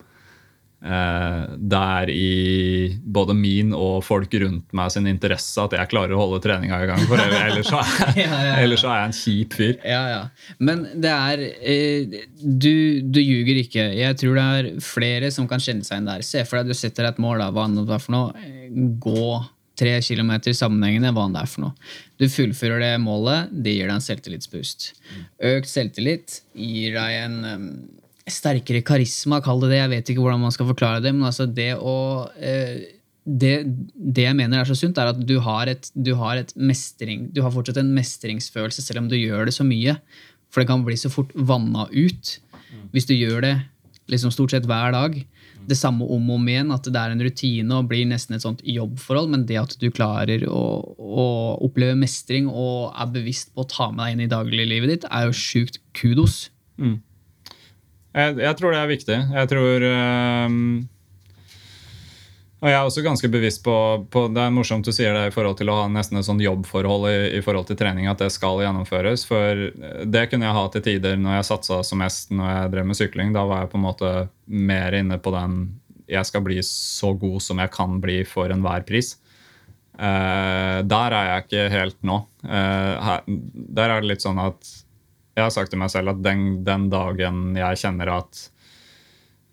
det er i både min og folk rundt meg sin interesse at jeg klarer å holde treninga i gang. For ellers, så er, Ja, ja, ja. så er jeg en kjip fyr. Ja, ja. Men det er eh, du, du ljuger ikke. Jeg tror det er flere som kan kjenne seg igjen der. Se for deg du setter deg et mål. Da. Hva enn det er for noe. Eh, Gå tre kilometer sammenhengende. Hva enn det er for noe. Du fullfører det målet. Det gir deg en selvtillitspust. Økt selvtillit gir deg en sterkere karisma, kall det det. Jeg vet ikke hvordan man skal forklare det, men altså det å eh, det, det jeg mener er så sunt, er at du har, et, du har et mestring Du har fortsatt en mestringsfølelse selv om du gjør det så mye. For det kan bli så fort vanna ut hvis du gjør det liksom stort sett hver dag. Det samme om og om igjen, at det er en rutine og blir nesten et sånt jobbforhold. Men det at du klarer å, å oppleve mestring og er bevisst på å ta med deg inn i dagliglivet ditt, er jo sjukt kudos. Jeg, jeg tror det er viktig. Jeg tror um, Og jeg er også ganske bevisst på, på Det er morsomt du sier det i forhold til å ha nesten et sånn jobbforhold i, i forhold til trening, at det skal gjennomføres. For det kunne jeg ha til tider når jeg satsa som mest når jeg drev med sykling. Da var jeg på en måte mer inne på den jeg skal bli så god som jeg kan bli for enhver pris. Eh, der er jeg ikke helt nå. Eh, her, der er det litt sånn at jeg har sagt til meg selv at den, den dagen jeg kjenner at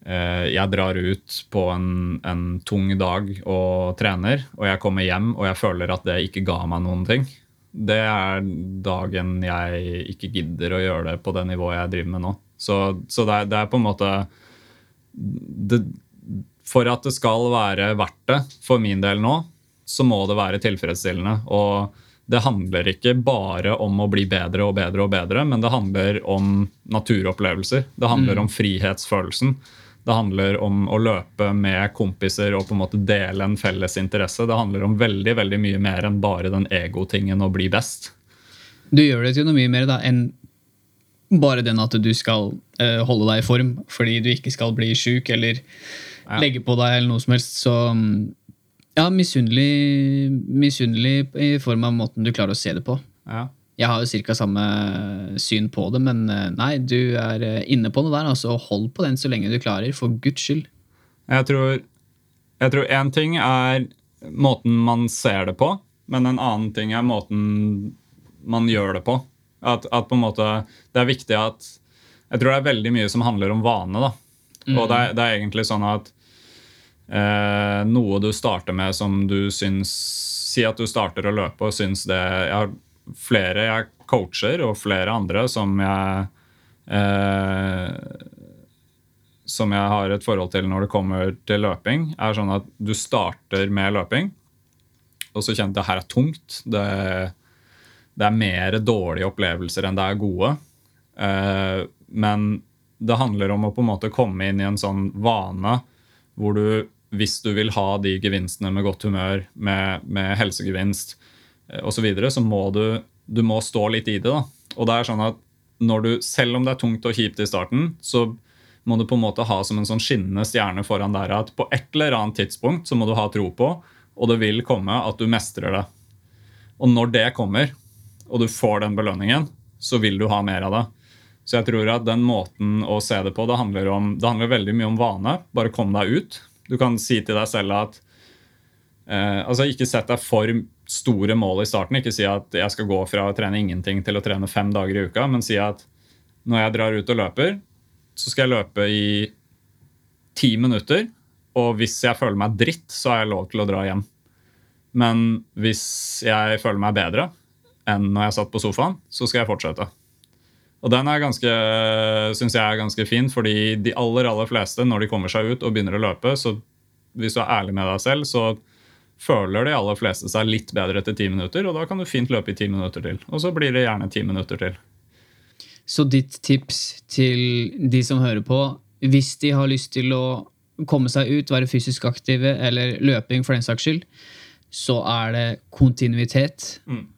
eh, jeg drar ut på en, en tung dag og trener, og jeg kommer hjem og jeg føler at det ikke ga meg noen ting, det er dagen jeg ikke gidder å gjøre det på det nivået jeg driver med nå. Så, så det, er, det er på en måte det, For at det skal være verdt det for min del nå, så må det være tilfredsstillende. Og det handler ikke bare om å bli bedre og bedre og bedre, men det handler om naturopplevelser. Det handler om frihetsfølelsen. Det handler om å løpe med kompiser og på en måte dele en felles interesse. Det handler om veldig veldig mye mer enn bare den egotingen å bli best. Du gjør det til noe mye mer da, enn bare den at du skal uh, holde deg i form fordi du ikke skal bli sjuk eller Ja. legge på deg eller noe som helst. Så mm, ja, misunnelig, misunnelig i form av måten du klarer å se det på. Ja. Jeg har jo ca. samme syn på det, men eh, nei, du er eh, inne på noe der. altså Hold på den så lenge du klarer, for guds skyld. Jeg tror Jeg tror én ting er måten man ser det på, men en annen ting er måten man gjør det på. At, at på en måte Det er viktig at Jeg tror det er veldig mye som handler om vane. da. Og det er, det er egentlig sånn at eh, noe du starter med som du syns Si at du starter å løpe og syns det Jeg har flere jeg coacher, og flere andre som jeg eh, som jeg har et forhold til når det kommer til løping, er sånn at du starter med løping, og så kjenner du at det her er tungt. Det, det er mer dårlige opplevelser enn det er gode. Eh, men det handler om å på en måte komme inn i en sånn vane hvor du, hvis du vil ha de gevinstene med godt humør, med, med helsegevinst eh, osv., så, videre, så må du, du må stå litt i det. da. Og det er sånn at når du, Selv om det er tungt og kjipt i starten, så må du på en måte ha som en sånn skinnende stjerne foran der at på et eller annet tidspunkt så må du ha tro på, og det vil komme at du mestrer det. Og når det kommer, og du får den belønningen, så vil du ha mer av det. Så jeg tror at den måten å se det på, det handler, om, det handler veldig mye om vane. Bare kom deg ut. Du kan si til deg selv at eh, altså Ikke sett deg for store mål i starten. Ikke si at jeg skal gå fra å trene ingenting til å trene fem dager i uka, men si at når jeg drar ut og løper, så skal jeg løpe i ti minutter. Og hvis jeg føler meg dritt, så har jeg lov til å dra hjem. Men hvis jeg føler meg bedre enn når jeg satt på sofaen, så skal jeg fortsette. Og den er ganske, synes jeg er ganske fin, fordi de aller aller fleste, når de kommer seg ut og begynner å løpe, så hvis du er ærlig med deg selv, så føler de aller fleste seg litt bedre etter ti minutter, og da kan du fint løpe i ti minutter til. Og så blir det gjerne ti minutter til. Så ditt tips til de som hører på, hvis de har lyst til å komme seg ut, være fysisk aktive, eller løping for den saks skyld, så er det kontinuitet. Mm.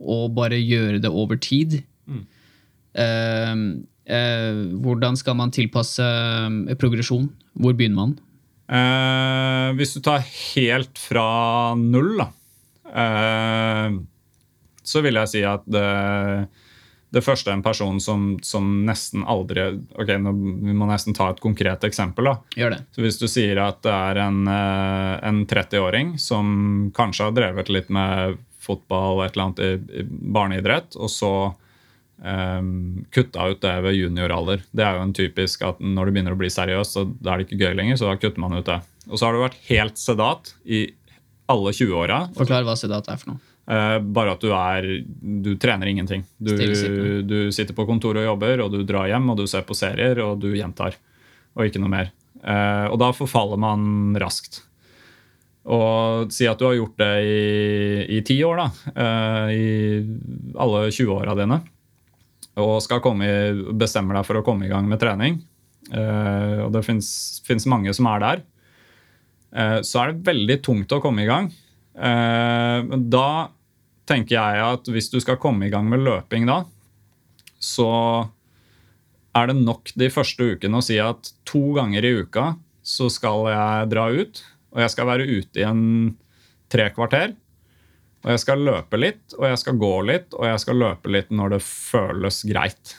Og bare gjøre det over tid. Mm. Eh, eh, hvordan skal man tilpasse eh, progresjon? Hvor begynner man? Eh, hvis du tar helt fra null, da, eh, så vil jeg si at det, det første en person som, som nesten aldri Ok, nå, vi må nesten ta et konkret eksempel. da. Gjør det. Så Hvis du sier at det er en, eh, en 30-åring som kanskje har drevet litt med fotball et eller annet i, i barneidrett, og så um, kutta ut det ved junioralder. Det er jo en typisk at når du begynner å bli seriøs, så da er det ikke gøy lenger. så da kutter man ut det. Og så har du vært helt sedat i alle 20-åra. Forklar hva sedat er for noe. Uh, bare at du er Du trener ingenting. Du, du sitter på kontoret og jobber, og du drar hjem og du ser på serier, og du gjentar. Og ikke noe mer. Uh, og da forfaller man raskt. Og si at du har gjort det i, i ti år, da. Uh, I alle 20-åra dine. Og skal komme bestemmer deg for å komme i gang med trening. eh, og det fins mange som er der. eh, så er det veldig tungt å komme i gang. Eh, da tenker jeg at hvis du skal komme i gang med løping da, så er det nok de første ukene å si at to ganger i uka så skal jeg dra ut, og jeg skal være ute i en tre kvarter. Og jeg skal løpe litt, og jeg skal gå litt, og jeg skal løpe litt når det føles greit.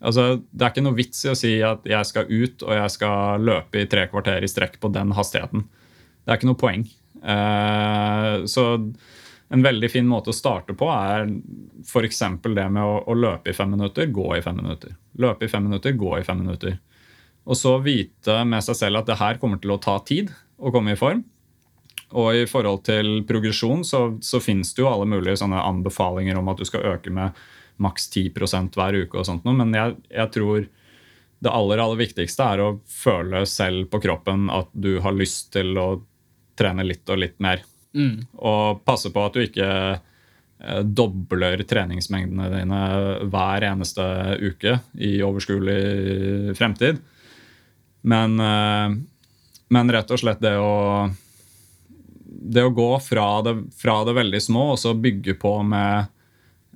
Altså, Det er ikke noe vits i å si at jeg skal ut og jeg skal løpe i tre kvarter i strekk på den hastigheten. Det er ikke noe poeng. Eh, så en veldig fin måte å starte på er f.eks. det med å, å løpe i fem minutter, gå i fem minutter. Løpe i fem minutter, gå i fem minutter. Og så vite med seg selv at det her kommer til å ta tid å komme i form. Og i forhold til progresjon så, så finnes det jo alle mulige sånne anbefalinger om at du skal øke med maks 10 hver uke. og sånt noe, Men jeg, jeg tror det aller aller viktigste er å føle selv på kroppen at du har lyst til å trene litt og litt mer. Mm. Og passe på at du ikke eh, dobler treningsmengdene dine hver eneste uke i overskuelig fremtid. Men, eh, men rett og slett det å det å gå fra det, fra det veldig små og så bygge på med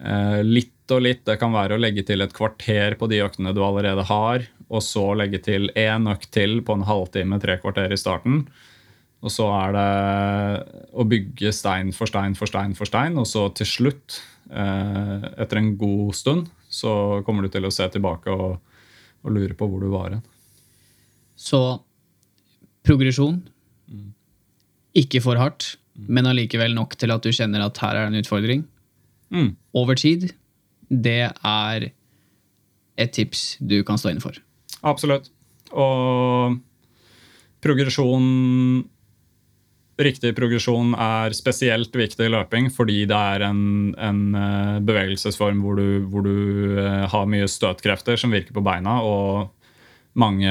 eh, litt og litt. Det kan være å legge til et kvarter på de øktene du allerede har, og så legge til én økt til på en halvtime, tre kvarter i starten. Og så er det å bygge stein for stein for stein for stein, og så til slutt, eh, etter en god stund, så kommer du til å se tilbake og, og lure på hvor du var hen. Så progresjon, ikke for hardt, men allikevel nok til at du kjenner at her er det en utfordring. Mm. Over tid, det er et tips du kan stå inne for. Absolutt. Og progresjon Riktig progresjon er spesielt viktig i løping fordi det er en, en eh, bevegelsesform hvor du, hvor du eh, har mye støtkrefter som virker på beina, og mange,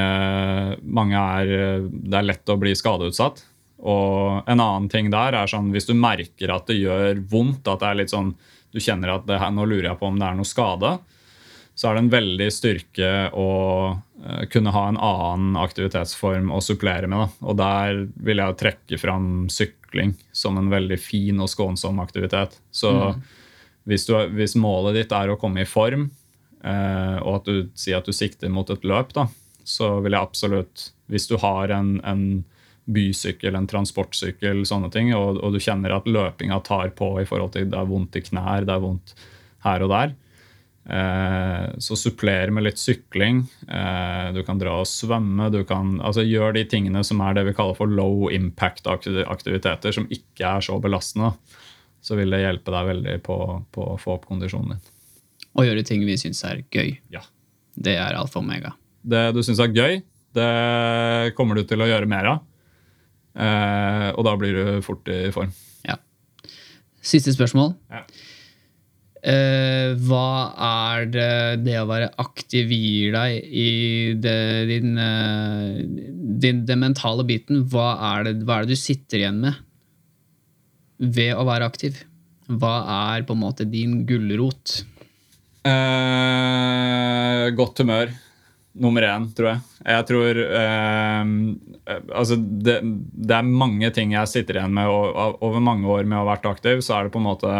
mange er Det er lett å bli skadeutsatt. Og en annen ting der er sånn hvis du merker at det gjør vondt, at det er litt sånn du kjenner at det her, nå lurer jeg på om det er noe skade, så er det en veldig styrke å eh, kunne ha en annen aktivitetsform å supplere med. Da. Og der vil jeg trekke fram sykling som en veldig fin og skånsom aktivitet. Så hvis, du, hvis målet ditt er å komme i form, eh, og at du sier at du sikter mot et løp, da, så vil jeg absolutt Hvis du har en, en bysykkel, en transportsykkel, sånne ting, og, og du kjenner at løpinga tar på i forhold til det er vondt i knær, det er vondt her og der, eh, så suppler med litt sykling. Eh, du kan dra og svømme. du kan altså Gjør de tingene som er det vi kaller for low impact-aktiviteter, som ikke er så belastende. Så vil det hjelpe deg veldig på, på å få opp kondisjonen din. Og gjøre ting vi syns er gøy. Ja. Det er alfa og omega. Det du syns er gøy, det kommer du til å gjøre mer av. Eh, og da blir du fort i form. Ja. Siste spørsmål. Ja. Eh, hva er det det å være aktiv gir deg i det, din, eh, din, den mentale biten? Hva er, det, hva er det du sitter igjen med ved å være aktiv? Hva er på en måte din gulrot? Eh, godt humør. Nummer én, tror jeg. Jeg tror eh, Altså, det, det er mange ting jeg sitter igjen med og, over mange år med å ha vært aktiv. Så er det på en måte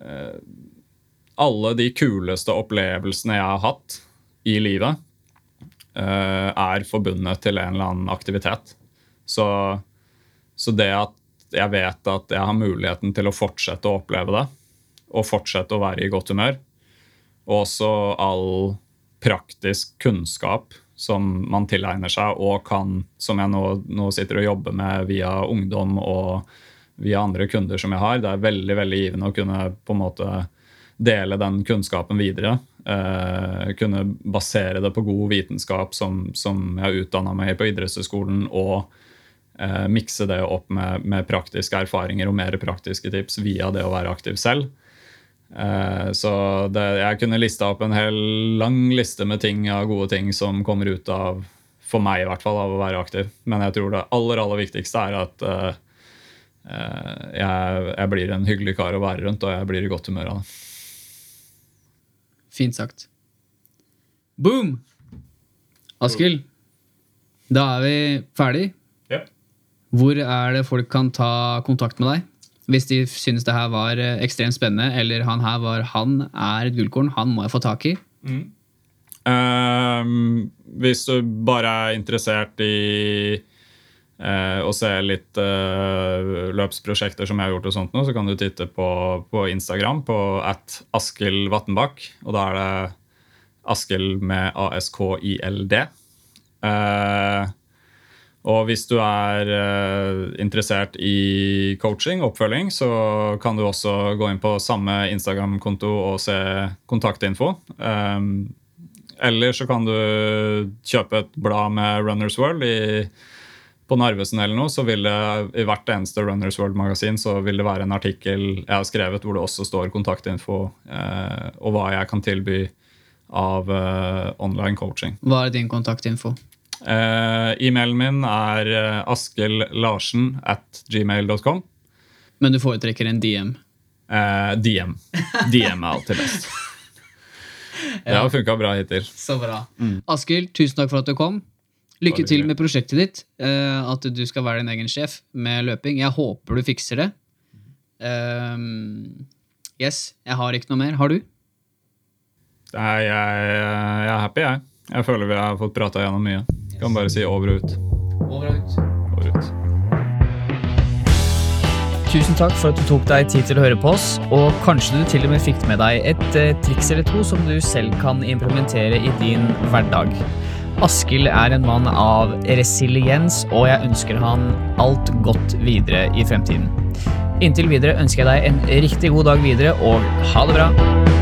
eh, Alle de kuleste opplevelsene jeg har hatt i livet, eh, er forbundet til en eller annen aktivitet. Så, så det at jeg vet at jeg har muligheten til å fortsette å oppleve det, og fortsette å være i godt humør, og også all praktisk kunnskap som man tilegner seg og kan, som jeg nå, nå, sitter og jobber med via ungdom og via andre kunder som jeg har. Det er veldig veldig givende å kunne på en måte dele den kunnskapen videre. Eh, kunne basere det på god vitenskap som, som jeg utdanna meg på idrettshøyskolen, og eh, mikse det opp med, med praktiske erfaringer og mer praktiske tips via det å være aktiv selv. Eh, så det, jeg kunne lista opp en hel lang liste med ting av gode ting som kommer ut av, for meg i hvert fall, av å være aktiv. Men jeg tror det aller, aller viktigste er at uh, jeg, jeg, blir en hyggelig kar å være rundt, og jeg blir i godt humør av det. Fint sagt. Boom! Askild, da er vi ferdig. Yep. Hvor er det folk kan ta kontakt med deg? Hvis de synes det her var eh, ekstremt spennende, eller han her var, han er et gullkorn, han må jeg få tak i. Mm. Uh, hvis du bare er interessert i uh, å se litt uh, løpsprosjekter som jeg har gjort, og sånt nå, så kan du titte på, på Instagram på at Askild Vatnbakk. Og da er det Askild med ASKILD. Uh, og hvis du er uh, interessert i coaching, oppfølging, så kan du også gå inn på samme Instagram-konto og se kontaktinfo. Um, eller så kan du kjøpe et blad med Runners World. I, på Narvesen eller noe, så vil det i hvert eneste Runners World-magasin så vil det være en artikkel jeg har skrevet hvor det også står kontaktinfo uh, og hva jeg kan tilby av uh, online coaching. Hva er din kontaktinfo? Uh, E-mailen min er uh, askellarsen at gmail.com. Men du foretrekker en DM? Uh, DM. DM er alltid best. Det har funka bra hittil. Så bra. Mm. Askild, tusen takk for at du kom. Lykke til med prosjektet ditt. at du skal være din egen sjef med løping. Jeg håper du fikser det. Yes, jeg har ikke noe mer. Har du? Nei, jeg, jeg er happy, jeg. Jeg føler vi har fått prata gjennom mye. Kan bare si over og ut. Over og ut. Over og ut. Tusen takk for at du tok deg tid til å høre på oss, og kanskje du til og med fikk med deg et eh, triks eller to som du selv kan implementere i din hverdag. Askild er en mann av resiliens, og jeg ønsker han alt godt videre i fremtiden. Inntil videre ønsker jeg deg en riktig god dag videre, og ha det bra!